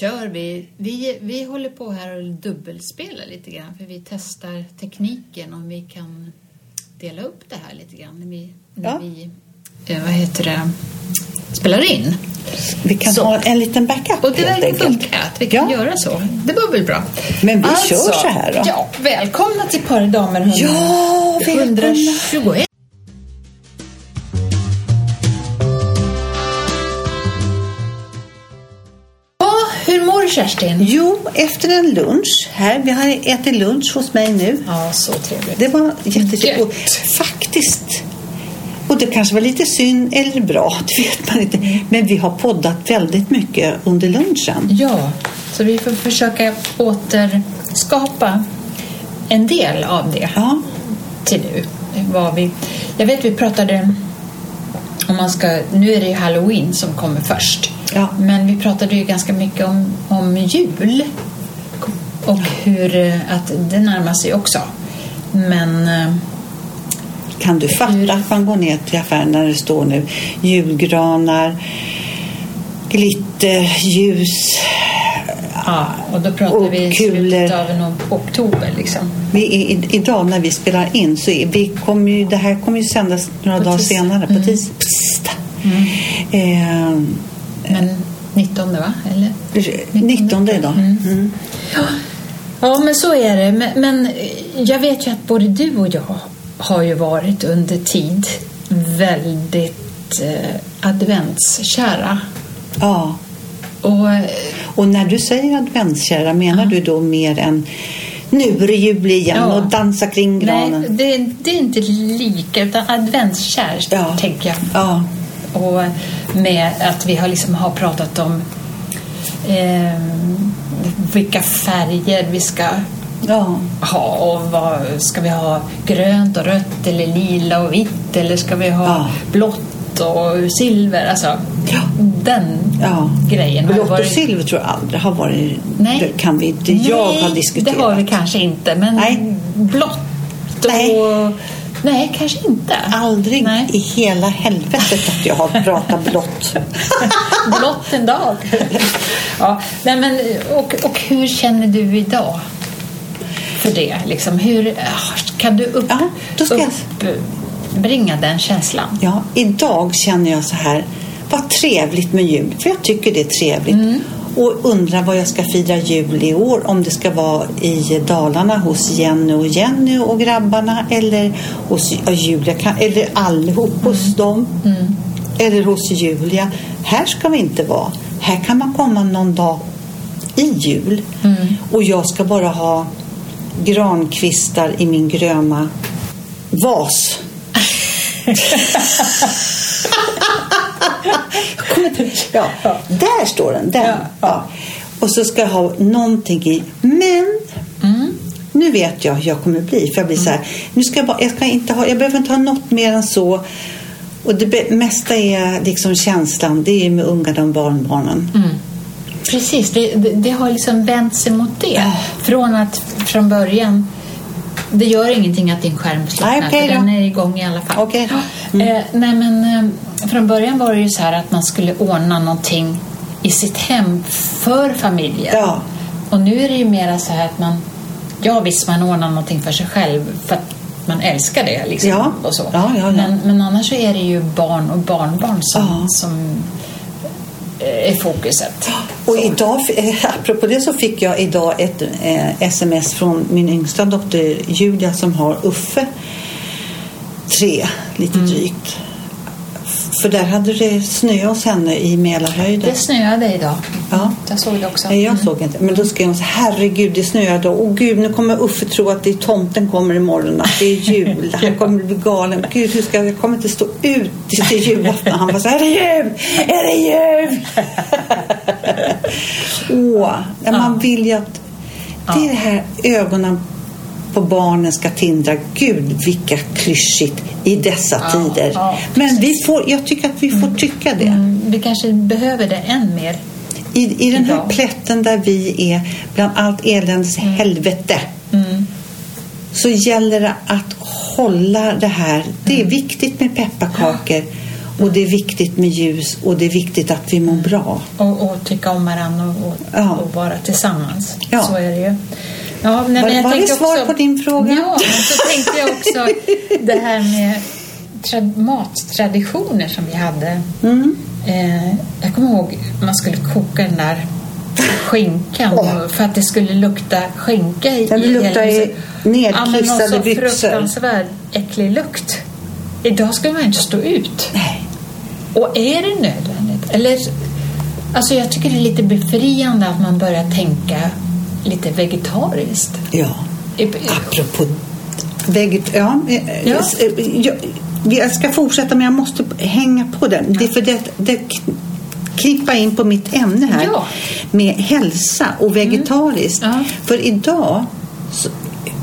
kör vi. vi. Vi håller på här och dubbelspelar lite grann för vi testar tekniken om vi kan dela upp det här lite grann när vi, när Ja. vi eh, vad heter det, spelar in. Vi kan Så. ha en liten backup Och det verkar funka att vi kan Ja. göra så. Det var väl bra. Men vi kör så här då. Ja, välkomna till Par damer 100, Ja, välkomna. 121. Kerstin? Jo, efter en lunch här. Vi har ätit lunch hos mig nu. Ja, så trevligt. Det var jättetrevligt. Faktiskt. Och det kanske var lite synd eller bra, det vet man inte. Men vi har poddat väldigt mycket under lunchen. Ja, så vi får försöka återskapa en del av det Ja, till nu. Vad vi, jag vet vi pratade om man ska, nu är det ju halloween som kommer först. Ja. Men vi pratade ju ganska mycket om, om jul och hur eh, att det närmar sig också. Men eh, kan du fatta att man går ner till affären när det står nu julgranar, glitter, ljus. ja, och då pratar Och vi i slutet av oktober liksom. Vi i- idag när vi spelar in så är, vi kommer ju, det här kommer ju sändas några På dagar senare på Mm. tisdag. Psst. Eh, Men 19 va? Eller? 19 idag. Mm. Ja, men så är det. Men, men jag vet ju att både du och jag har ju varit under tid väldigt eh, adventskära. Ja. Och eh, Och när du säger adventskära, menar du då mer än nu är det jul igen Ja. och dansa kring nej, granen? det, det är inte lika, utan adventskär Ja. tänker jag. Ja. Och med att vi har, liksom har pratat om eh, vilka färger vi ska ja. ha och vad ska vi ha grönt och rött eller lila och vitt eller ska vi ha Ja. blått och silver alltså Ja. den ja. grejen Blått och varit- silver tror jag aldrig har varit... Nej. Det kan vi inte. Jag Nej, har diskuterat. det har vi kanske inte men Nej. blått och nej kanske inte Aldrig nej. i hela helvetet att jag har pratat blått. blått en dag ja, nej, men, och, och hur känner du idag för det liksom hur kan du upp, Ja, då ska uppbringa den känslan Ja, idag känner jag så här. Vad trevligt med jul. För jag tycker det är trevligt. Mm. Och undrar vad jag ska fira jul i år. Om det ska vara i Dalarna hos Jenny och Jenny och grabbarna. Eller hos Julia. Eller allihop hos Mm. dem. Eller hos Julia. Här ska vi inte vara. Här kan man komma någon dag i jul. Mm. Och jag ska bara ha grankvistar i min gröna vas. Ja, där står den. Den. Ja. Och så ska jag ha någonting i. Men Mm. nu vet jag hur jag kommer bli. För jag blir så här, nu ska jag, bara, jag, ska inte ha, jag behöver inte ha något mer än så. Och det mesta är liksom känslan. Det är med ungarna och barnbarnen. Mm. Precis, det, det, det har liksom vänt sig mot det. Från att från början det gör ingenting att din skärm slocknar, okej för då. den är igång i alla fall. Okej. Eh, nej, men eh, från början var det ju så här att man skulle ordna någonting i sitt hem för familjen. Ja. Och nu är det ju mera så här att man, ja visst man ordnar någonting för sig själv för att man älskar det liksom. Ja. Och så. Ja. Men, men annars så är det ju barn och barnbarn som, som eh, är fokuset. Och idag, eh, apropå det så fick jag idag ett eh, sms från min yngsta dotter Julia som har Uffe tre, lite Mm. drygt. För där hade det snöat hos henne i Mälarhöjden. Det snöade idag. Ja. Jag såg det också. Nej, jag såg inte. Men då skrev hon så herregud det snöar då. Åh gud, nu kommer Uffe tro att det är tomten kommer imorgon. Att det är jul. Han kommer bli galen. Gud, hur ska jag, kommer inte stå ut till, julafton. Han var så här, är det jul? Är det jul? Åh, ja, man vill ju att det är det här ögonen på barnen ska tindra. Gud, vilka klyschigt i dessa Ja, tider. ja, Men vi får, jag tycker att vi får tycka det. Mm, vi kanske behöver det än mer. I, I den här plätten där vi är, bland allt eländes helvete, Mm. så gäller det att hålla det här. Det är viktigt med pepparkakor Och det är viktigt med ljus och det är viktigt att vi mår bra. Och, och tycka om varandra och, och, Ja. och vara tillsammans. Ja. Så är det ju. Ja, nej, Var- men jag var det svar på din fråga? Ja, men så tänkte jag också det här med tra- mattraditioner som vi hade. Mm. Eh, jag kommer ihåg man skulle koka den där skinkan Åh. för att det skulle lukta skinka i, i luktar i nedkissade ja, men någon så byxor. fruktansvärd äcklig lukt. Idag skulle man inte stå ut. Nej. Och är det nödvändigt? Eller, alltså jag tycker det är lite befriande att man börjar tänka lite vegetariskt. Ja. Apropå veget... Ja, eh, Ja. eh, Jag, jag ska fortsätta men jag måste hänga på den. Det är för det, det k- knippar in på mitt ämne här Ja. med hälsa och vegetariskt. Ja. För idag, så,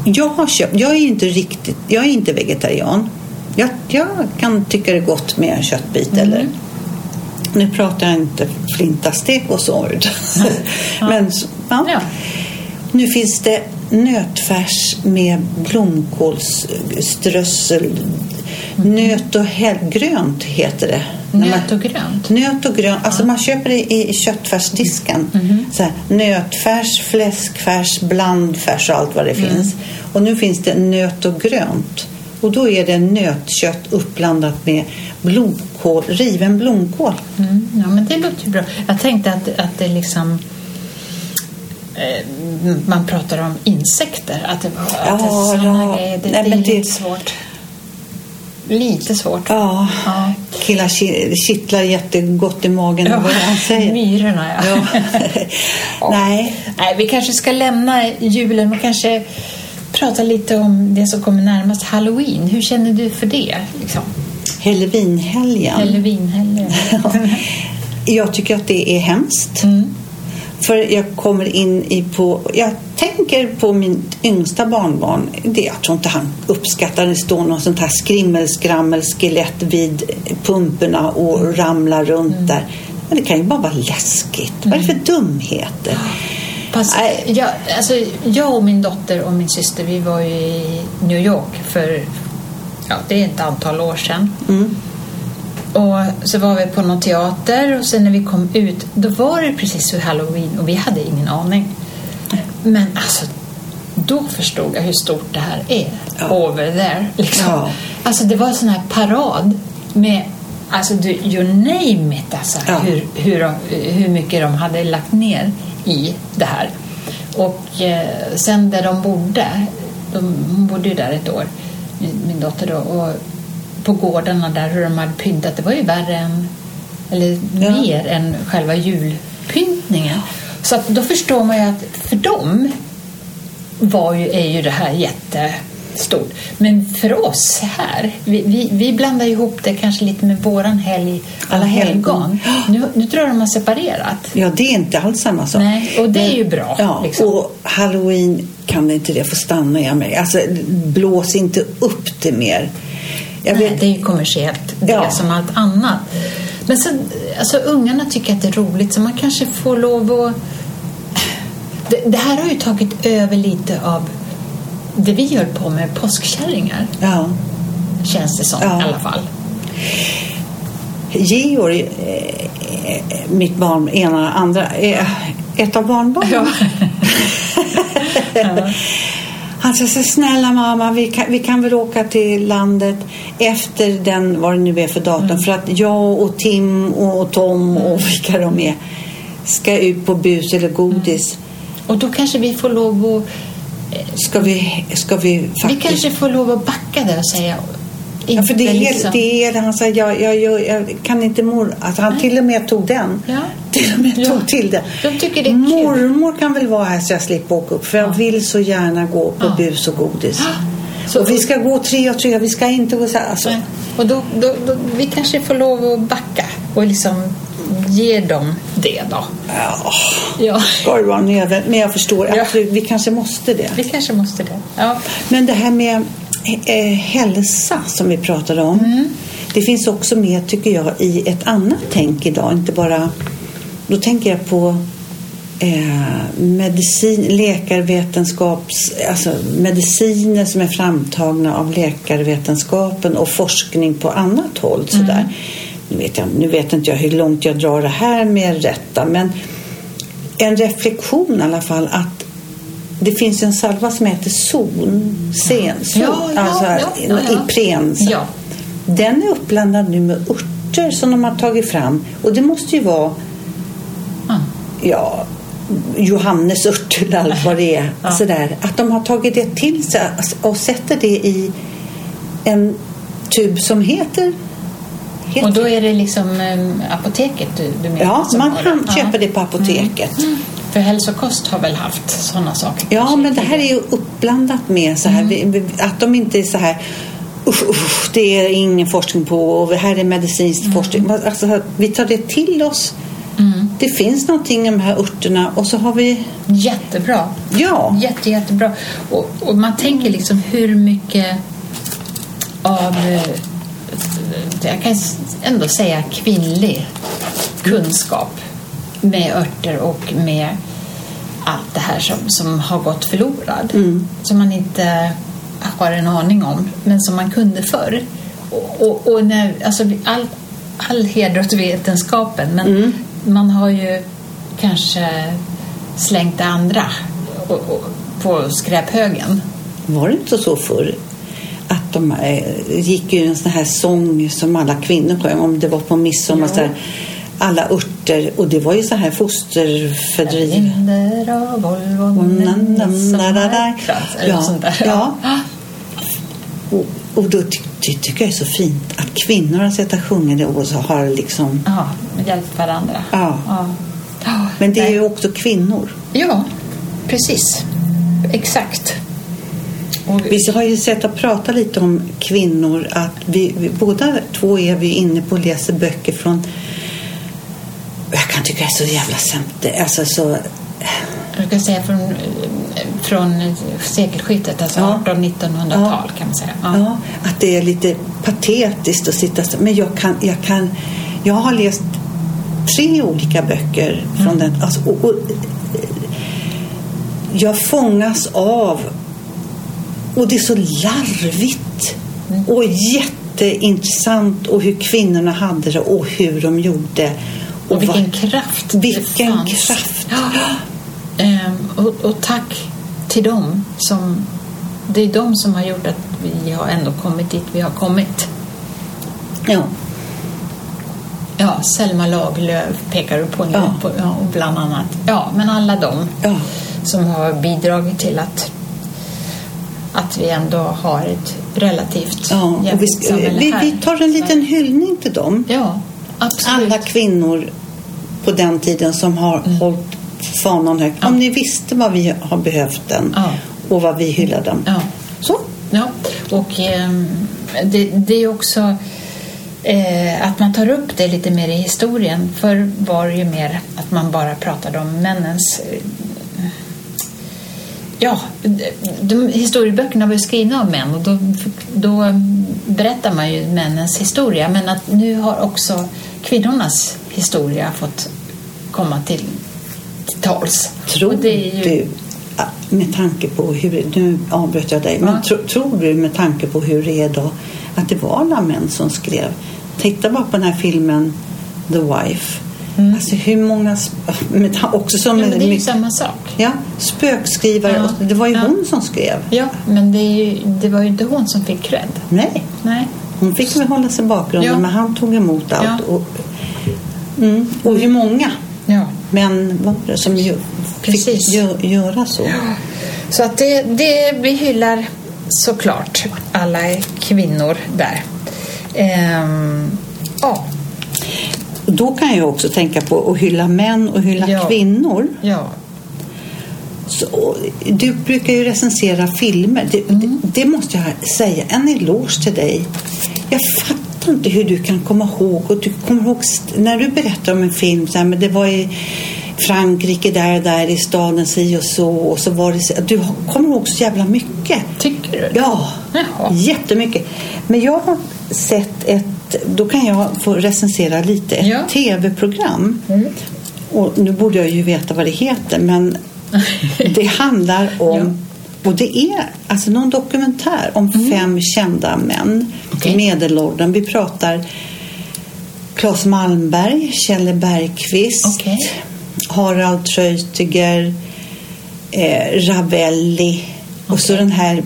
jag har köpt, jag är inte riktigt, jag är inte vegetarian. Jag, jag kan tycka det är gott med en köttbit eller nu pratar jag inte flintastek och så. Men så- ja. Ja. Nu finns det nötfärs med blomkålsströssel. Nöt och grönt heter det. Nöt och grönt. Nöt och grönt. Alltså man köper det i köttfärsdisken. Så här, nötfärs, fläskfärs, blandfärs och allt vad det finns. Och nu finns det nöt och grönt. Och då är det nötkött uppblandat med blomkål, riven blomkål. Mm, ja, men det låter ju bra. Jag tänkte att, att det liksom... Eh, man pratar om insekter. Att det, att det är Ja, ja. grejer. Det, Nej, det är men det- lite svårt. Lite svårt. Ja, Ja. killar ki- kittlar jättegott i magen. Ja, vad han säger. Myrorna, ja. Ja. Nej. Nej, vi kanske ska lämna julen och kanske prata lite om det som kommer närmast Halloween. Hur känner du för det? Liksom? Halloweenhelgen. Halloweenhelgen. Jag tycker att det är hemskt. Mm. För jag kommer in i på... Jag tänker på min yngsta barnbarn. Det, jag tror inte han uppskattar det står någon sånt här skrimmelskrammel skelett vid pumporna och Mm. ramlar runt där. Men det kan ju bara vara läskigt. Vad är det Mm. för dumheter? Fast, Nej. jag, alltså, jag och min dotter och min syster vi var i New York för ja, det är ett antal år sedan. Mm. Och så var vi på någon teater och sen när vi kom ut då var det precis vid Halloween och vi hade ingen aning. Men alltså då förstod jag hur stort det här är Ja. over there. Liksom. Ja. Alltså det var en sån här parad med Alltså du, you name it alltså, Ja. hur, hur, hur mycket de hade lagt ner i det här. Och eh, sen där de bodde, de, hon bodde ju där ett år, min, min dotter då, och på gårdarna där hur de hade pyntat, det var ju värre än, eller Ja. mer än själva julpyntningen. Så att då förstår man ju att för dem var ju, är ju det här jättestort. Men för oss här, vi, vi, vi blandar ihop det kanske lite med våran helg, alla helgon. Nu, nu tror jag de har separerat. Ja, det är inte alls samma sak. Nej, och det är ju bra, Ja, liksom. och halloween kan inte det få stanna i mig. Alltså, blås inte upp det mer. Nej, det är ju kommersiellt, det Ja. är som allt annat. Men sen, alltså ungarna tycker att det är roligt så man kanske får lov att... Det, det här har ju tagit över lite av det vi höll på med, påskkärringar, ja. känns det som Ja. i alla fall. Georg, eh, mitt barn, ena andra, eh, ett av barnbarnen. Ja. Han sa så snälla mamma, vi kan, vi kan väl åka till landet efter den, vad det nu är för datum, Mm. för att jag och Tim och Tom och vilka de är ska ut på bus eller godis. Och då kanske vi får lov att... Ska vi, ska vi Vi faktiskt... kanske får lov att backa där och säga... Ja, för det är, liksom- det är han säger, jag, jag, jag, jag kan inte mor... Alltså han till och med tog den. Ja. Till och med Ja. tog till den. De tycker det är kul. Mormor kan väl vara här så jag slipper åka upp. För jag vill så gärna gå på bus och godis. Så- och vi ska gå tre och tre, vi ska inte gå så här. Alltså, Nej. Och då, då, då, vi kanske får lov att backa och liksom ge dem det då. ja, Ja, ska det vara nödvändigt. Men jag förstår, absolut, vi kanske måste det. vi kanske måste det. Ja. Men det här med hälsa som vi pratade om. Mm. Det finns också med, tycker jag, i ett annat tänk idag. Inte bara... Då tänker jag på eh, medicin, läkarvetenskaps... Alltså mediciner som är framtagna av läkarvetenskapen och forskning på annat håll. Sådär. nu vet, jag, nu vet inte jag hur långt jag drar det här med rätta, men en reflektion i alla fall att det finns en salva som heter zon, senzon, Ja, ja, alltså ja, ja, ja. Ipren. Ja. Den är uppblandad nu med örter som de har tagit fram och det måste ju vara Mm. ja, Johannesört eller allt vad det är. Ja. Sådär. Att de har tagit det till sig och sätter det i en tub som heter... Och då är det liksom em, apoteket du, du menar? ja, man kan köpa det på apoteket. För hälsokost har väl haft sådana saker? Ja, kanske men det här är ju uppblandat med så här, vi- att de inte är så här usch, usch, det är ingen forskning på och här är medicinsk forskning. Alltså, vi tar det till oss. Det finns någonting i de här örterna och så har vi, Jättebra. ja, Jätte, jättebra. Och, och man tänker liksom hur mycket av, eh, jag kan ändå säga kvinnlig kunskap med örter och med allt det här som, som har gått förlorad. Som man inte har en aning om, men som man kunde förr. Och, och, och när, alltså, all, all heder åt vetenskapen, men man har ju kanske slängt det andra och, på skräphögen. var det inte så förr? Att de gick ju en sån här sång som alla kvinnor sjöng om det var på midsommar. Ja. Så här, alla örter och det var ju så här fosterfördriv. Linder av Volvo, sommarkrans, eller Ja, ja. Och, och då ty, ty, tycker jag det är så fint att kvinnor har sett att sjunga det och så har liksom... Ja, hjälpt varandra. Ja. Ja, Men det är ju också kvinnor. Ja, precis. Exakt. Och, Vi har ju sett att prata lite om kvinnor. Att vi, vi, båda två är vi inne på och läser böcker från... Jag tycka det är så jävla sämst. Alltså så... jag kan säga från, från sekelskiftet, alltså Ja. 1800-1900-tal kan man säga. Ja. Ja, att det är lite patetiskt att sitta så. Men jag kan, jag kan... Jag har läst tre olika böcker från den. Alltså, och, och, jag fångas av och det är så larvigt och jätteintressant och hur kvinnorna hade det och hur de gjorde. Och vilken vad- kraft Vilken fanns. kraft! Ja. Ehm, och, och tack till dem som... Det är de som har gjort att vi har ändå kommit dit vi har kommit. Ja. Ja, Selma Lagerlöf pekar du på nu, Ja. på, ja, och bland annat. Ja, men alla de Ja. som har bidragit till att, att vi ändå har ett relativt Ja, och vi, samhälle vi, här. vi tar en liten hyllning till dem. Ja, absolut. Alla kvinnor på den tiden som har hållit fanan högt. Om ni visste vad vi har behövt den Ja. och vad vi hyllar dem. Ja. Så. Ja, och ehm, det, det är också eh, att man tar upp det lite mer i historien. Förr var det ju mer att man bara pratade om männens... Eh, ja, de, historieböckerna var ju skrivna av män och då, då berättar man ju männens historia. Men att nu har också kvinnornas historia fått komma till, till tals. Tror Och det är ju, du, ah, med tanke på hur, nu avbröt jag dig, men Ja. tro, tror du med tanke på hur det är idag att det var alla män som skrev? Titta bara på den här filmen The Wife. Alltså hur många, också som Mm. ja, men det är ju samma sak. ja, spökskrivare, Ja. och, det var ju Ja. hon som skrev. Ja, men det, ju, det var ju inte hon som fick cred. Nej, Nej. hon fick väl hålla sig i bakgrunden Ja. men han tog emot allt. Och, mm, och hur många Ja. män var det som ju, fick Precis. gö, göra så? Så att det, det, vi hyllar såklart alla kvinnor där. Ehm, ja, Då kan jag också tänka på att hylla män och hylla Ja. kvinnor. ja, Så, du brukar ju recensera filmer. Det, Mm. det, det måste jag säga. En eloge till dig. Jag fattar inte hur du kan komma ihåg. Och du kommer ihåg när du berättar om en film. Så här, men det var i Frankrike där och där i staden si och så. Och så var det, så- du kommer ihåg så jävla mycket. tycker du? Ja, Jaha. jättemycket. Men jag har sett ett, då kan jag få recensera lite, ett Ja. tv-program. Mm. Och nu borde jag ju veta vad det heter, men det handlar om, och det är alltså någon dokumentär om fem kända män Mm. I medelåldern. Vi pratar Claes Malmberg, Kjelle Bergqvist, Okej. Harald Treutiger, eh, Ravelli och så den här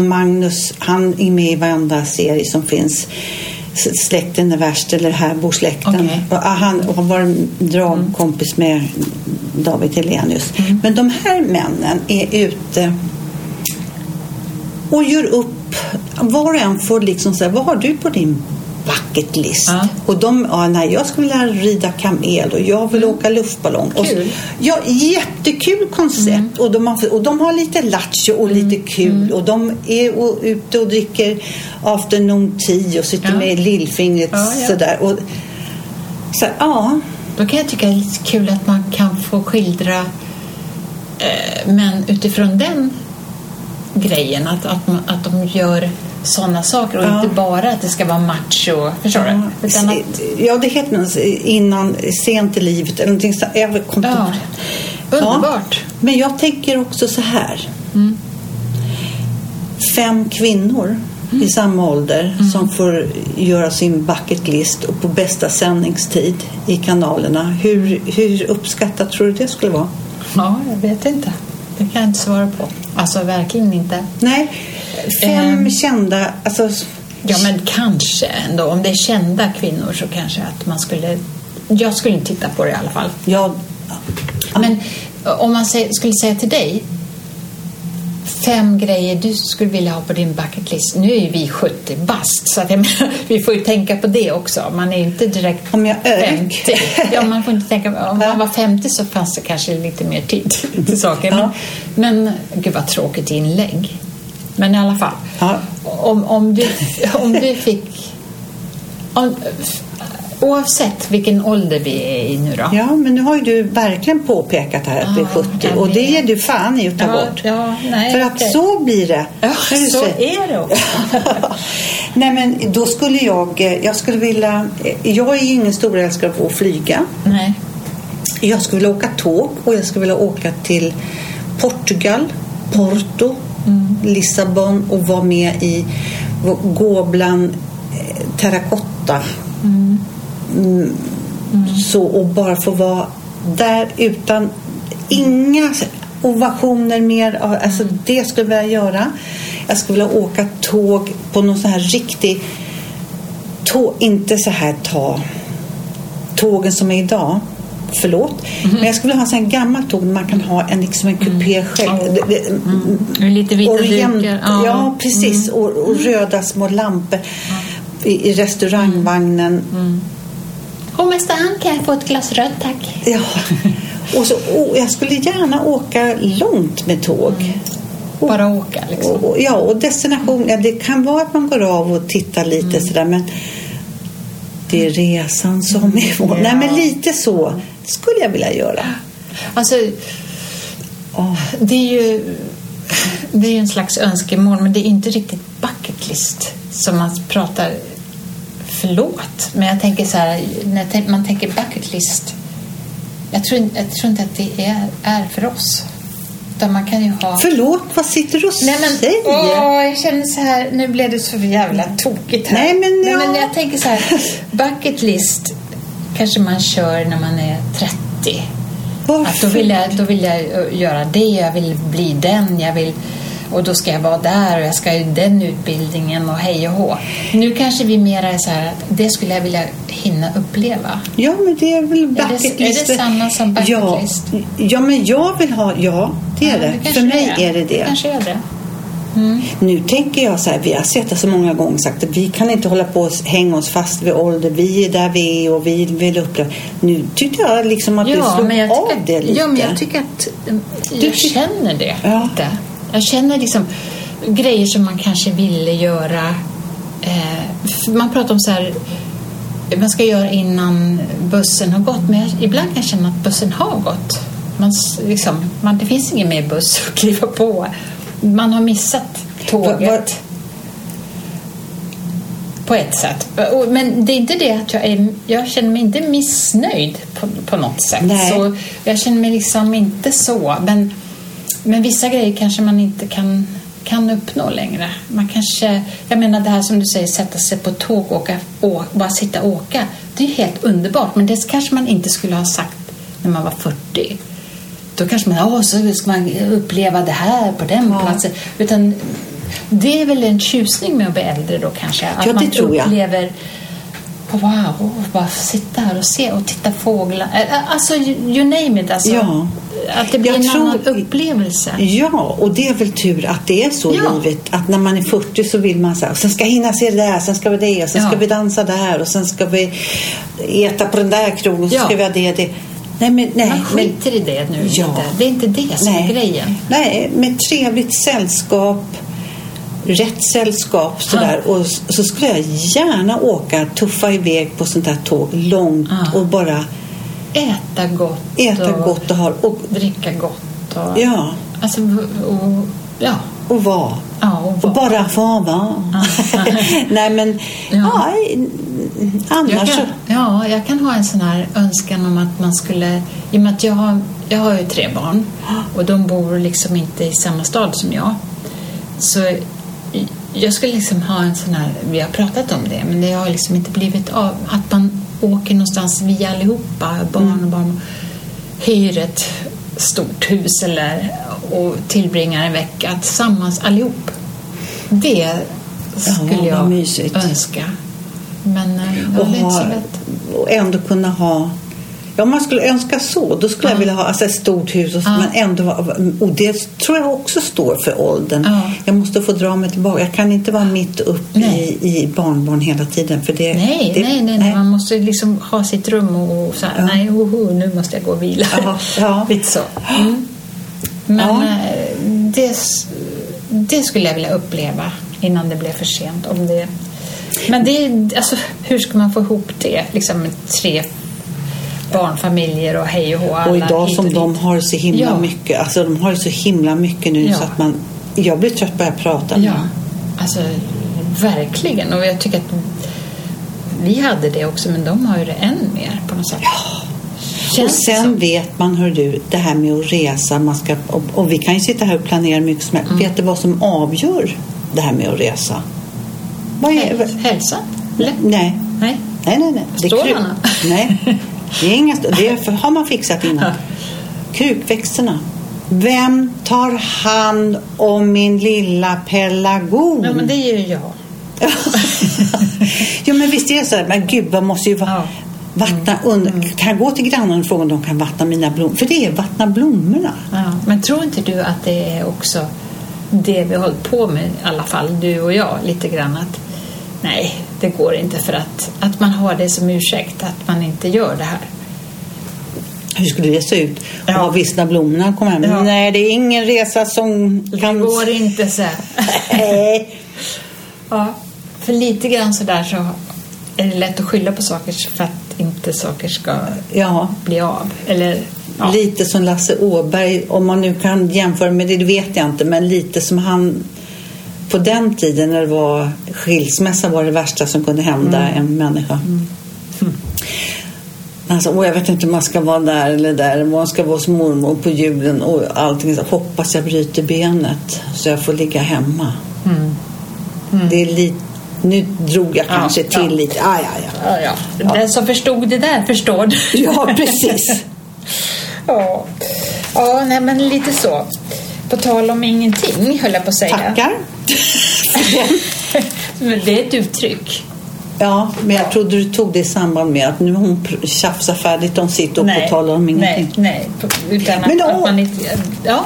Magnus, han är med i varenda serie som finns. Släkten är värst eller Här bor släkten. Okej. Och han och han var en dragkompis med David Hellenius. Mm. Men de här männen är ute och gör upp. Var och en får liksom säga, vad har du på din bucket list? Ja. Och de, ja, nej, jag skulle vilja rida kamel och jag vill åka luftballong. Och, Kul. ja, jättekul koncept. Och, de har, och de har lite lattjo och lite kul. Och de är och, ute och dricker afternoon tea och sitter Ja. med lillfingret Ja, ja. sådär. Och, så, ja, Då kan jag tycka det är lite kul att man kan få skildra eh, men utifrån den grejen att, att, att de gör sådana saker och Ja. inte bara att det ska vara macho. Förstår Ja, du? Utan att, ja, det heter något innan, sent i livet eller någonting så. Jag inte ja, underbart. Ja, men jag tänker också så här. Mm. Fem kvinnor Mm. i samma ålder som får göra sin bucket list och på bästa sändningstid i kanalerna. Hur, hur uppskattat tror du det skulle vara? Ja, jag vet inte. Det kan jag inte svara på. Alltså verkligen inte. Nej, fem Ehm. kända... Alltså, Ja, men kanske ändå. Om det är kända kvinnor så kanske att man skulle... Jag skulle inte titta på det i alla fall. ja, Men om man skulle säga till dig fem grejer du skulle vilja ha på din bucket list. Nu är ju vi 70 bast så att jag menar, vi får ju tänka på det också. Man är ju inte direkt Om jag är 50. Ja, man får inte tänka, om man var 50 så fanns det kanske lite mer tid till saker. Men, Ja. men gud vad tråkigt inlägg. Men i alla fall. Ja. Om, om, du, om du fick... Om, oavsett vilken ålder vi är i nu då. Ja, men nu har ju du verkligen påpekat här att vi är Ja, 70 jag och det ger du fan i att ta Ja, bort. ja, nej, För att okej. så blir det. Ja, så säger. är det också. Nej, men då skulle jag, eh, jag skulle vilja, eh, jag är ju ingen stor älskare av att flyga. Nej. Jag skulle vilja åka tåg och jag skulle vilja åka till Portugal, Porto, Mm. Lissabon och vara med i gå bland eh, terrakotta. Mm. Så, och bara få vara där utan inga ovationer mer. Alltså, det skulle jag vilja göra. Jag skulle vilja åka tåg på någon sån här riktig tåg, inte så här ta tågen som är idag. Förlåt. Men jag skulle vilja ha en sån här gammalt tåg där man kan ha en, liksom en kupé själv. Ja. Det- det- Med Lite vita Orient, dukar. ja. precis. Och, och röda små lampor i, i restaurangvagnen. Och mästare han kan jag få ett glas rött tack. Ja. Och så, och jag skulle gärna åka långt med tåg. Och, Bara åka liksom. och, ja, och destination. Ja, det kan vara att man går av och tittar lite sådär, men det är resan som är mål. Nej, men lite så skulle jag vilja göra. Alltså, det är ju det är ju en slags önskemål men det är inte riktigt bucket list som man pratar förlåt men jag tänker så här när man tänker bucket list jag tror, jag tror inte att det är, är för oss utan man kan ju ha Förlåt, vad sitter du och Nej, men, säger? åh, jag känner så här, nu blev det så jävla tokigt här. Nej, men ja. men jag tänker så här, bucket list kanske man kör när man är 30. Varför? Att då, vill jag, då vill jag göra det, jag vill bli den, jag vill, och då ska jag vara där och jag ska i den utbildningen och hej och hå. Nu kanske vi mera är så här att det skulle jag vilja hinna uppleva. Ja, men det är väl bucket är det list. samma som bucket ja. Ja, men jag vill ha... Ja, det är Ja, det. För mig är. är det det. kanske är det. Nu tänker jag så här, vi har sett det så många gånger sagt att vi kan inte hålla på och hänga oss fast vid ålder. Vi är där vi är och vi vill uppleva. Nu tyckte jag liksom att du slog av det lite. Ja, men jag tycker att Du jag ty- känner det Ja. lite. Jag känner liksom grejer som man kanske ville göra. Eh, man pratar om så här man ska göra innan bussen har gått. Men jag, ibland kan jag känna att bussen har gått. Man, liksom, man, det finns ingen mer buss att kliva på. Man har missat tåget. Vad- vad- På ett sätt. Men det är inte det att jag är... Jag känner mig inte missnöjd på, på något sätt. Nej. Så jag känner mig liksom inte så. Men, men vissa grejer kanske man inte kan kan uppnå längre. Man kanske, jag menar det här som du säger, sätta sig på tåg och åka, bara sitta och åka. Det är helt underbart, men det kanske man inte skulle ha sagt när man var 40. Då kanske man, åh, så ska man uppleva det här på den Ja. platsen. Utan det är väl en tjusning med att bli äldre då kanske. Att Ja, man tror jag. Wow, och bara sitta här och se och titta fåglar. Alltså, you name it. Alltså, Ja. Att det blir Jag en tror- annan upplevelse. Ja, och det är väl tur att det är så Ja. livet. Att när man är 40 så vill man så här, sen ska jag hinna se det där, sen ska vi det, sen Ja. ska vi dansa där och sen ska vi äta på den där krogen, så Ja. ska vi ha det, det. Nej, men, nej, Man men, skiter i det nu. Ja. Inte. Det är inte det som är nej, grejen. nej, med trevligt sällskap, rätt sällskap sådär. Och s- så skulle jag gärna åka, tuffa iväg på sånt här tåg långt Ja. och bara Äta gott äta och gott och ha och, dricka gott. Och, ja, Alltså, och, ja. och vara. Ja, och Och bara få vara. Nej men, ja. Ja. annars Jag kan, ja, jag kan ha en sån här önskan om att man skulle... I och med att jag har, jag har ju tre barn och de bor liksom inte i samma stad som jag. Så jag skulle liksom ha en sån här... Vi har pratat om det, men det har liksom inte blivit av. Att man åker någonstans, vi allihopa, barn och barn, hyr ett stort hus eller, och tillbringar en vecka tillsammans allihop. Det skulle vad jag mysigt. önska. Men eh, ja, och, det är inte så ha, lätt. och ändå kunna ha Ja, om man skulle önska så, då skulle jag Ja. vilja ha alltså, ett stort hus och, Ja. men ändå och det tror jag också står för åldern. Ja. Jag måste få dra mig tillbaka. Jag kan inte vara mitt upp i, i barnbarn hela tiden. För det, Nej, det, nej, nej, nej, man måste liksom ha sitt rum och, så här, nej, oho, nu måste jag gå och vila. Ja. Lite så. Mm. Men eh, det, det skulle jag vilja uppleva innan det blev för sent. Om det, men det, alltså, hur ska man få ihop det? Liksom tre barnfamiljer och hej och hå. Och idag som och de har så himla Ja. mycket, alltså de har ju så himla mycket nu Ja. så att man, jag blir trött jag pratar med Ja, alltså verkligen. Och jag tycker att vi hade det också, men de har ju det än mer på något sätt. Och Känns sen som. vet man, hör du, det här med att resa, man ska, och, och vi kan ju sitta här och planera mycket som helst. Mm. Vet du vad som avgör det här med att resa? Vad är, Häl- Hälsa? Eller? nej, Nej. nej, nej. nej. Stålarna? Nej, det är inga Det har man fixat innan. Krukväxterna. Vem tar hand om min lilla pelargon? Ja, men det är ju jag. ja men visst är det så här, men gud man måste ju va- Ja. vattna under. Kan jag gå till grannen och fråga om de kan vattna mina blommor? För det är vattna blommorna. Ja. Men tror inte du att det är också det vi har hållit på med, i alla fall du och jag, lite grann att nej, det går inte för att, att man har det som ursäkt att man inte gör det här. Hur skulle det se ut? Ja. Ja. vissna blommorna kom hem. Ja. Nej, det är ingen resa som Det kan... går inte så. Nej. Ja, för lite grann så där så är det lätt att skylla på saker för att inte saker ska Ja, bli av. Eller, ja. lite som Lasse Åberg, om man nu kan jämföra med det, det vet jag inte, men lite som han på den tiden när det var skilsmässa var det värsta som kunde hända Mm. en människa. Alltså, åh, jag vet inte om man ska vara där eller där, om man ska vara hos mormor på julen och allting. Så hoppas jag bryter benet så jag får ligga hemma. Det är lite, nu drog jag Mm. Ja, kanske till ja. lite. Ah, ja, ja. Ja, ja. Den som förstod det där förstår ja, precis. Ja, ja nej, men lite så. På tal om ingenting, höll jag på att säga. Tackar. Men det är ett uttryck. Ja, men jag trodde du tog det i samband med att nu har hon tjafsat färdigt om sitt och på talar om ingenting. Nej, nej. Utan att, Men då- att man inte... Ja,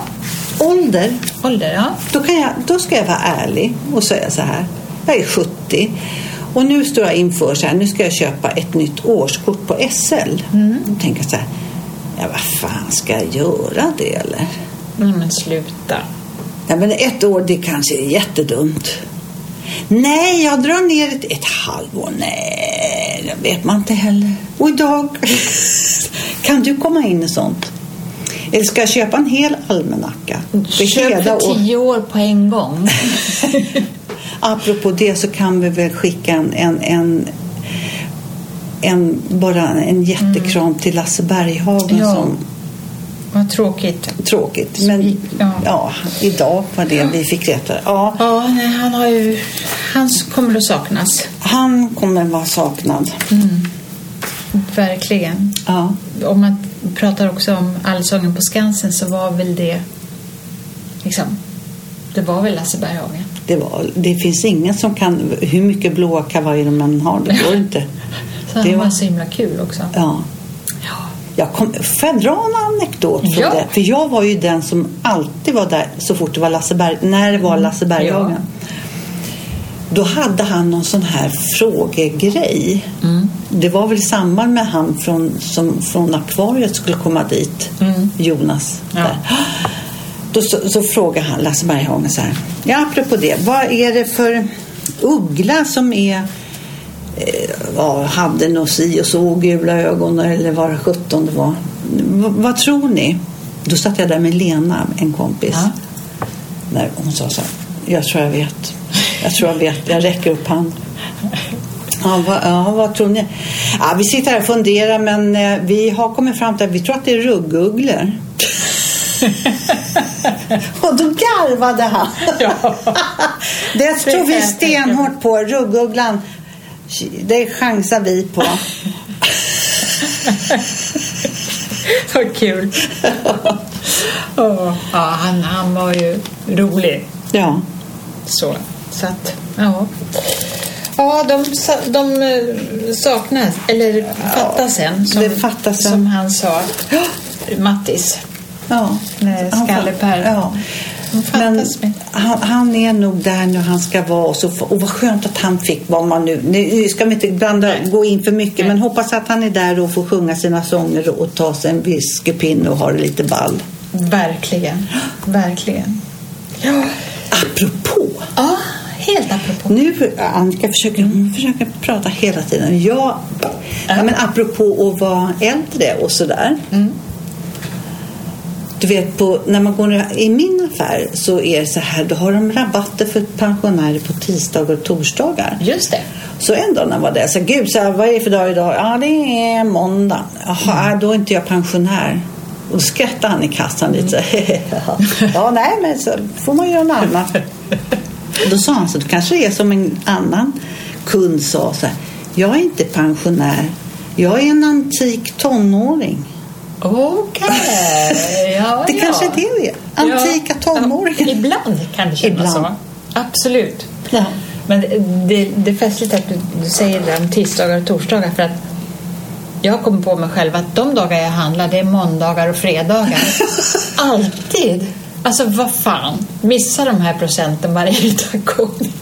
Ålder, ålder, ja. då, kan jag, då ska jag vara ärlig och säga så här. Jag är 70 och nu står jag inför så här, nu ska jag köpa ett nytt årskort på SL. Mm. Då tänker jag så här, ja vad fan ska jag göra det eller? Nej, men sluta. Ja, men ett år det kanske är jättedumt. Nej, jag drar ner ett, ett halvår. Nej, det vet man inte heller. Och idag kan du komma in i sånt? Eller ska jag köpa en hel almanacka? Köp för tio år på en gång. Apropå det så kan vi väl skicka en, en, en, en bara en jättekram till Lasse Berghagen Ja. som Vad tråkigt. Tråkigt. Men Ja. ja. idag var det vi fick veta. Ja, Ja, nej, han har ju... Han kommer att saknas. han kommer vara saknad. Verkligen. Ja. Om man pratar också om Allsången på Skansen så var väl det... Liksom, det var väl Lasse Berghagen. Det, var, det finns ingen som kan, hur mycket blåa kavajer än har, det går inte. Så Det var var- så himla kul också. Ja. Ja. Jag kom, får jag dra en anekdot från Ja. det? För jag var ju den som alltid var där så fort det var Lasse Berg, när det var Lasse Berghagen. Då hade han någon sån här frågegrej. Det var väl i samband med han från, som från akvariet skulle komma dit, Jonas. Ja. Där. Då så, så frågade han Lasse Berghagen så här. Ja, apropå det. Vad är det för uggla som är eh, ja, hade nog si och så gula ögon eller vad sjutton det var. Vad tror ni? Då satt jag där med Lena, en kompis. Ja. När hon sa så här. Jag tror jag vet. Jag tror jag vet. Jag räcker upp handen. Ja, vad, ja, vad tror ni? Ja, vi sitter här och funderar men eh, vi har kommit fram till att vi tror att det är ruggugglor. och då garvade han. Ja. det tror vi stenhårt på. Ruggugglan, det chansar vi på. Vad kul. Åh, ja, han, han var ju rolig. Ja. Så, så att, ja. Ja, de, de eh, saknas, eller fattas en. Som, det fattas en. Som han sa, Mattis. ja. Skalle-Per. Ja. Men han, han är nog där nu han ska vara. Och, så, och vad skönt att han fick vad man nu... Nu ska vi inte blanda, Nej. gå in för mycket. Nej. Men hoppas att han är där och får sjunga sina sånger och ta sig en whiskypinne och ha det lite ball. Verkligen, verkligen. Ja, Apropå. ja helt apropå. Nu, Annika försöker, hon försöker prata hela tiden. Jag, ja, men apropå att vara äldre och sådär. Du vet, på, när man går i min affär så är det så här, då har de rabatter för pensionärer på tisdagar och torsdagar. Just det. Så en dag när jag var där, så gud, så här, vad är det för dag idag? Ja, det är måndag. Jaha, då är inte jag pensionär. Och skrattade han i kassan lite. så här, ja, nej, men så får man göra något annat. Då sa han så, det kanske är som en annan kund sa så här. Jag är inte pensionär. Jag är en antik tonåring. Okej, ja, Det ja. kanske är det vi är. Antika Ja, tonåringar. Ibland kan det kännas Ibland. så. Absolut. Ja. Men det, det är festligt att du, du säger det om tisdagar och torsdagar för att jag kommit på mig själv att de dagar jag handlar det är måndagar och fredagar. Alltid! Alltså vad fan, missa de här procenten varje gång.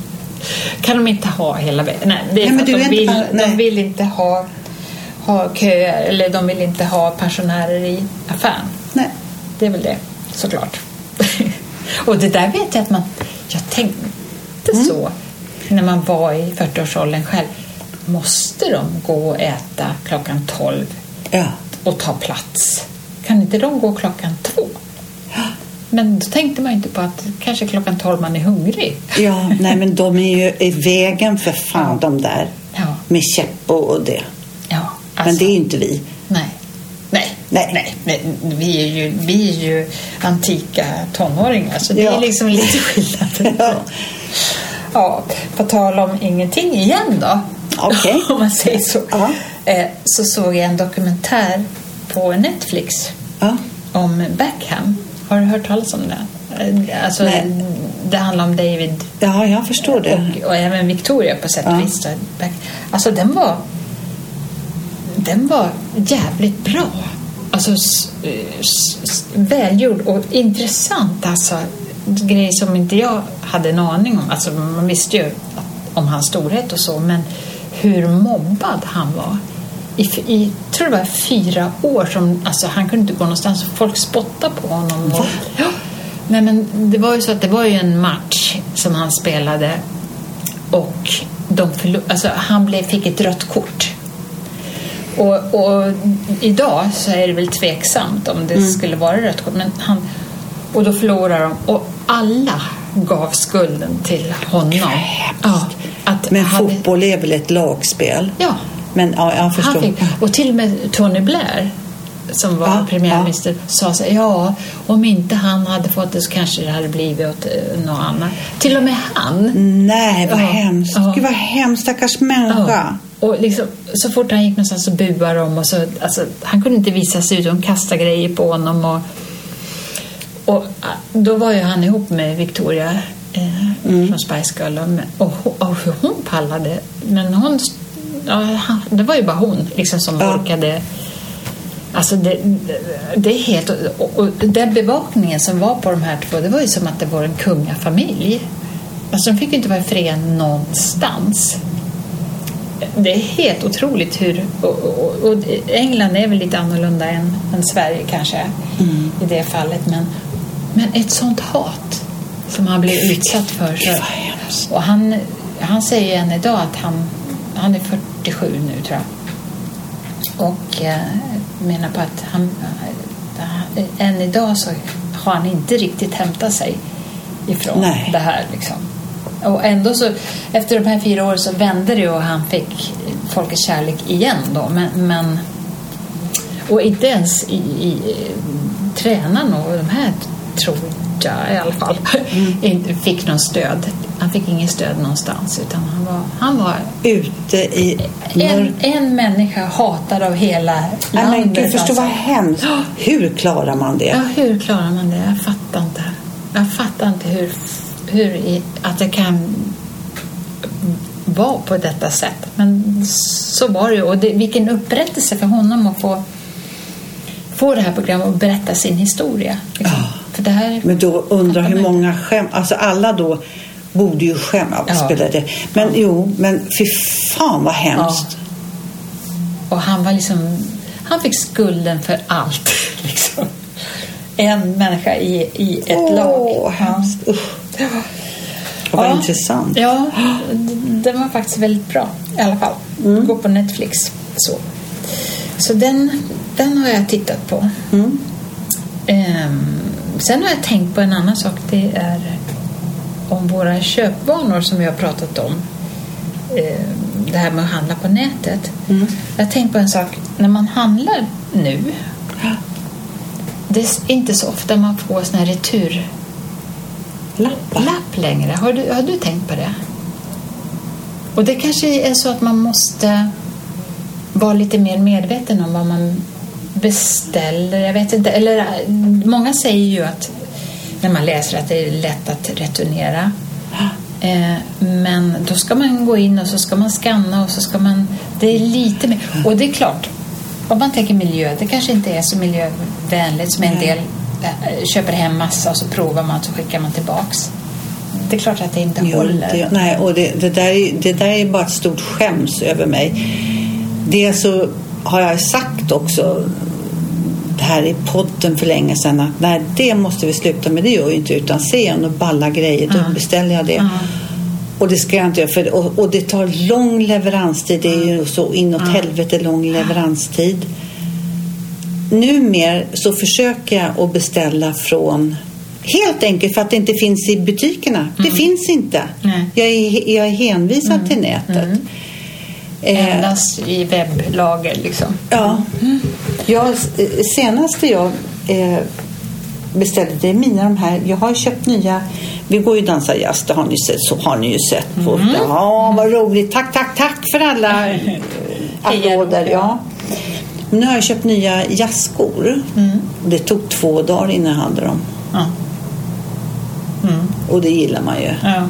Kan de inte ha hela vägen? Nej, det är Nej, men du de vill, bara- nej. de vill inte ha, ha köer eller de vill inte ha pensionärer i affären. Nej. Det är väl det, såklart. och det där vet jag att man... Jag tänkte Mm. så när man var i 40-årsåldern själv. Måste de gå och äta klockan 12 Ja. och ta plats? Kan inte de gå klockan två? Men då tänkte man inte på att kanske klockan 12 man är hungrig. Ja, nej men de är ju i vägen för fan de där. Ja. Med käpp och det. Ja, Men alltså, det är inte vi. Nej. Nej, Nej. nej. Vi, är ju, vi är ju antika tonåringar så det Ja. är liksom lite skillnad. Ja. Ja, på tal om ingenting igen då. Okej. om man säger så. Ja. Eh, så såg jag en dokumentär på Netflix Ja. om Beckham. Har du hört talas om det? Eh, Alltså, Nej. det handlar om David ja, jag förstår det. och, och även Victoria på sätt och Ja. vis. Alltså den var den var jävligt bra. Alltså välgjord och intressant. Alltså grejer som inte jag hade en aning om. Alltså man visste ju om hans storhet och så men hur mobbad han var. I, i tror det var fyra år som alltså, han kunde inte gå någonstans folk spottade på honom. Och, ja, nej, men det var ju så att det var ju en match som han spelade och de förlo- alltså, han blev, fick ett rött kort. Och, och idag så är det väl tveksamt om det skulle vara rött kort. Men han, och då förlorar de. Och alla gav skulden till honom. Ja, att Men hade- fotboll är väl ett lagspel? Ja. Men ja, jag förstår. Han fick, och till och med Tony Blair som var Ja, premiärminister, sa så ja, om inte han hade fått det så kanske det hade blivit åt eh, något annat. Till och med han. Nej, vad Ja, hemskt. ja. Gud, vad hemskt. Stackars människa. Och liksom, så fort han gick någonstans så buade de. Och så, alltså, han kunde inte visa sig ut. De kastade grejer på honom. Och, och ah, då var ju han ihop med Victoria eh, från Spice Girl. Och, och, och hur hon pallade. Men hon, ja, det var ju bara hon liksom, som Ja. orkade. Alltså det, det- det är helt... Och, och den bevakningen som var på de här två, det var ju som att det var en kungafamilj. Alltså de fick ju inte vara i fred någonstans. Det är helt otroligt hur... Och, och, och England är väl lite annorlunda än, än Sverige kanske i det fallet. Men, men ett sånt hat som han blev utsatt för. Så, och han, han säger än idag att han, han är 47 nu tror jag. Och eh, menar på att han, eh, än idag så har han inte riktigt hämtat sig ifrån Nej. det här. Liksom. Och ändå så, efter de här fyra åren så vände det och han fick folkets kärlek igen då. Men, men och inte ens i, i tränarna och de här tror jag i alla fall inte fick någon stöd. Han fick inget stöd någonstans utan han var, han var Ute i en, en människa hatad av hela men landet. gud, förstå alltså. vad hemskt. Hur klarar man det? Ja, hur klarar man det? Jag fattar inte. Jag fattar inte hur, hur att det kan vara på detta sätt. Men så var det ju. Och det, vilken upprättelse för honom att få, få det här programmet och berätta sin historia. Liksom. Ja. För det här, Men då undrar hur många skäm... Alltså alla då borde ju skämma. Ja. Ja. det. Men jo, men fy fan vad hemskt. Och han var liksom... Han fick skulden för allt. Liksom. En människa i, i ett Åh, lag. hemskt. Usch. Och vad Ja. intressant. Ja, den var faktiskt väldigt bra i alla fall. Mm. Gå på Netflix. Så, så den, den har jag tittat på. Mm. Ehm, sen har jag tänkt på en annan sak. Det är om våra köpvanor som vi har pratat om. Ehm, det här med att handla på nätet. Mm. Jag har tänkt på en sak. När man handlar nu. Det är inte så ofta man får såna här retur Lappar. lapp längre. Har du, har du tänkt på det? Och det kanske är så att man måste vara lite mer medveten om vad man beställer. Jag vet inte. Eller många säger ju att när man läser att det är lätt att returnera. Eh, men då ska man gå in och så ska man scanna och så ska man... Det är lite mer... Och det är klart, om man tänker miljö, det kanske inte är så miljövänligt som en del köper hem massa och så provar man så skickar man tillbaks. Det är klart att det inte Jo, håller. det, nej, och det, det, där är, det där är bara ett stort skäms över mig. Dels så har jag sagt också det här i podden för länge sedan att nej, det måste vi sluta med. Det gör jag inte utan ser jag några balla grejer då Ja. beställer jag det. Ja. Och det ska jag inte göra. För, och, och det tar lång leveranstid. Det är ju så inåt Ja. helvete lång leveranstid. Numer så försöker jag att beställa från Helt enkelt för att det inte finns i butikerna. Det finns inte. Nej. Jag är, jag är hänvisad till nätet. Eh, Endast i webblager liksom. Ja. Jag, eh, senaste jag eh, beställde, det är mina de här. Jag har köpt nya. Vi går ju dansa jazz, det har ni sett. Så har ni ju sett på. Ja, vad roligt. Tack, tack, tack för alla eh, applåder. Ja. Men Nu har jag köpt nya jazzskor. Det tog två dagar innan jag hade dem. Ja. Mm. Och det gillar man ju. Ja.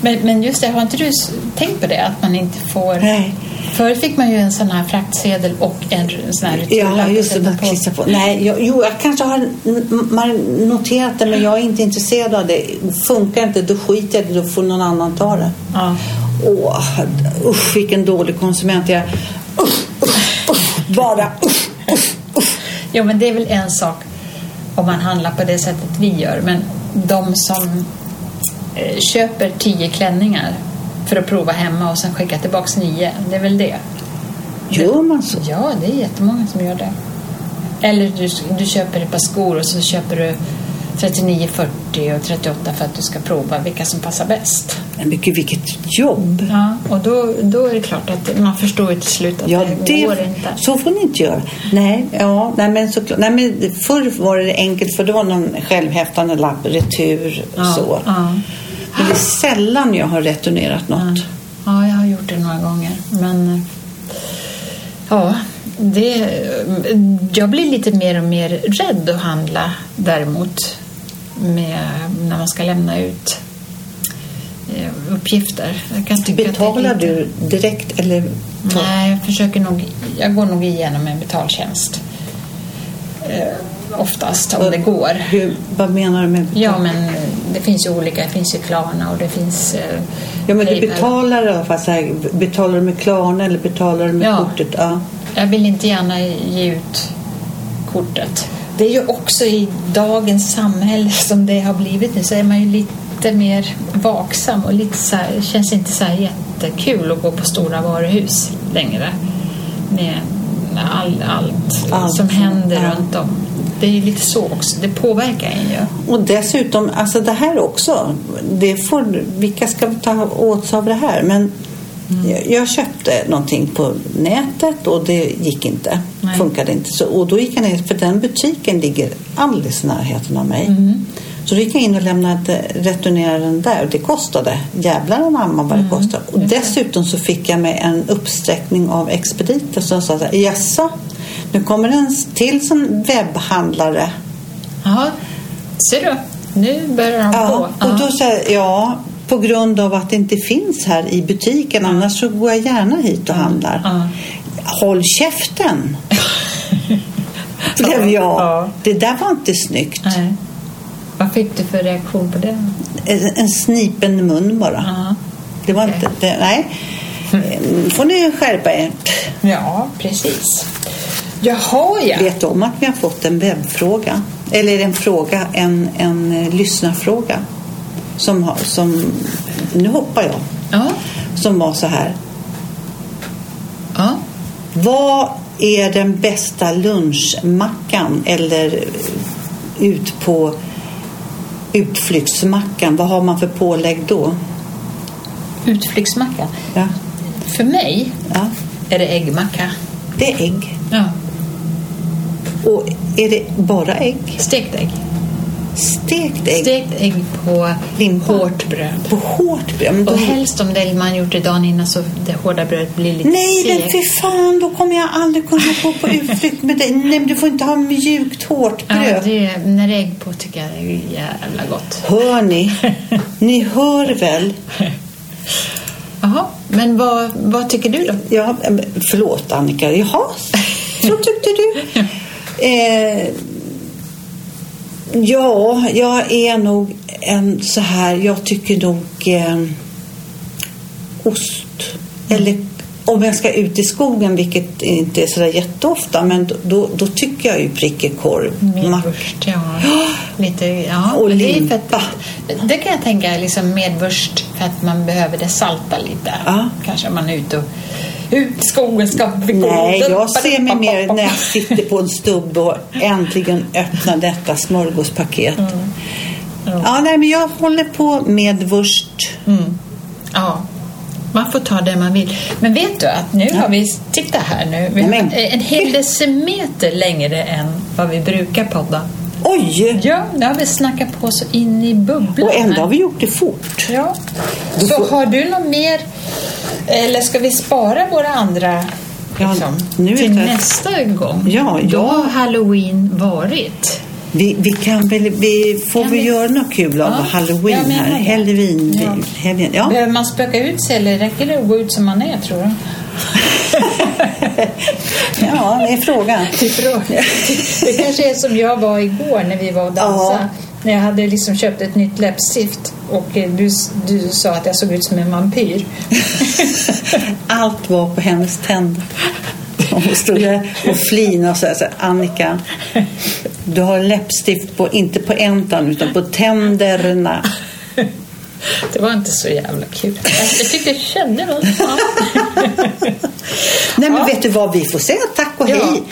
Men, men just det, har inte du tänkt på det? Att man inte får... Nej. Förr fick man ju en sån här fraktsedel och en sån här Ja, returlapp att just det. Man klistrar på. Nej, jag, jo, jag kanske har man noterat det, men jag är inte intresserad av det. Funkar inte, då skiter jag det. Då får någon annan ta det. Ja. Åh, usch, vilken dålig konsument jag är. Usch, usch, usch, bara usch, usch, usch. Jo, men det är väl en sak om man handlar på det sättet vi gör. Men de som eh, köper tio klänningar för att prova hemma och sen skickar tillbaks nio, det är väl det? Gör man så? Ja, det är jättemånga som gör det. Eller du, du köper ett par skor och så köper du 39, 40 och 38 för att du ska prova vilka som passar bäst. Men mycket vilket jobb! Ja, och då, då är det klart att man förstår ju till slut att Ja, det, det, går inte. så får ni inte göra. Nej, ja, nej, men såklart. Nej, men förr var det enkelt för det var någon självhäftande lapp, retur och Ja, så. ja. Men det är sällan jag har returnerat något. Ja, jag har gjort det några gånger. Men ja, det, jag blir lite mer och mer rädd att handla däremot med, när man ska lämna ut eh, uppgifter. Betalar du direkt eller? Nej, jag försöker nog. Jag går nog igenom en betaltjänst. Eh, oftast, om det går. Hur, vad menar du med Ja, men det finns ju olika. Det finns ju Klarna och det finns eh, Ja, men du betalar i alla fall så här, betalar du med Klarna eller betalar du med Ja. kortet? Ja. Jag vill inte gärna ge ut kortet. Det är ju också i dagens samhälle som det har blivit nu så är man ju lite mer vaksam och lite så här, känns inte så här jättekul att gå på stora varuhus längre med all, allt, Allt som som- händer ja. runt om. Det är ju lite så också. Det påverkar en ju. Och dessutom, alltså det här också. Det får, vilka ska ta åt sig av det här? Men Mm. jag, köpte någonting på nätet och det gick inte. Nej. Funkade inte. Så, och då gick jag ner, för den butiken ligger alldeles i närheten av mig. Mm. Så då gick jag in och lämnade returneraren där och det kostade jävlar anamma vad det kostade. Och dessutom så fick jag med en uppsträckning av Expediter som sa så här, jaså, nu kommer en till som webbhandlare Jaha, ser du? Nu börjar de Ja, på. och då säger jag på grund av att det inte finns här i butiken annars så går jag gärna hit och handlar. Ja. Håll käften! Blev jag. Ja. Det där var inte snyggt. Nej. Vad fick du för reaktion på det? En, en snipen mun bara. Det var Okej. inte, det, nej. Nu får ni skärpa er. Ja, precis. Jaha, ja. Vet du om att vi har fått en webbfråga? Eller en fråga, en, en eh, lyssnarfråga. Som, har- som, nu hoppar jag. Ja. Som var så här. ja. Vad är den bästa lunchmackan eller ut på utflyktsmackan? Vad har man för pålägg då? Utflyktsmacka. Ja, För mig ja. är det äggmacka. Det är ägg. Ja. Och är det bara ägg? Stekt ägg. Stekt ägg Stekt ägg på Limpa. hårt bröd. på hårt bröd? Men då... Och helst om det man gjort det dagen innan så det hårda brödet blir lite Nej, segt. fy fan, då kommer jag aldrig kunna gå på utflykt med dig. Nej, men du får inte ha mjukt hårt Ja, bröd. det, när det är ägg på tycker jag det är jävla gott. Hör ni? Ni hör väl? Jaha, men vad, vad tycker du då? Ja, förlåt Annika. Jaha, så tyckte du? Eh, ja, jag är nog en så här. Jag tycker nog eh, ost. Eller om jag ska ut i skogen, vilket inte är så där jätteofta, men då- då, då tycker jag ju prickekorv. Mack- Medvurst, ja. Lite, ja. Och men det limpa. att, Det kan jag tänka, liksom medvurst för att man behöver det salta lite. Ja. Kanske man är ute och ut i skogen ska vi gå. Nej, jag ser mig mer när jag sitter på en stubb och äntligen öppnar detta smörgåspaket. Ja, nej, men jag håller på med vurst. Mm. Ja, man får ta det man vill. Men vet du att nu har vi, titta här nu, vi har en hel decimeter längre än vad vi brukar podda. Oj! Ja, nu har vi snackat på så in i bubblan. Och ändå har vi gjort det fort. Ja. Så får- har du något mer, eller ska vi spara våra andra Ja, liksom, nu till nästa gång? Ja, Då ja. har halloween varit. Vi, vi kan väl, vi, får Kan vi vi- göra något kul av Ja, halloween här? Halloween, Ja. helgen. Ja. Behöver man spöka ut sig eller räcker det att gå ut som man är tror du? ja, det är frågan. Det kanske är som jag var igår när vi var och dansade. Ja. När jag hade liksom köpt ett nytt läppstift och eh, du, du sa att jag såg ut som en vampyr. Allt var på hennes tänder. Hon stod där och flinade och sa Annika, du har läppstift på, inte på en tand utan på tänderna. Det var inte så jävla kul. Jag, tyckte jag kände något. Ja. Nej men Ja. vet du vad, vi får säga tack och Ja. hej.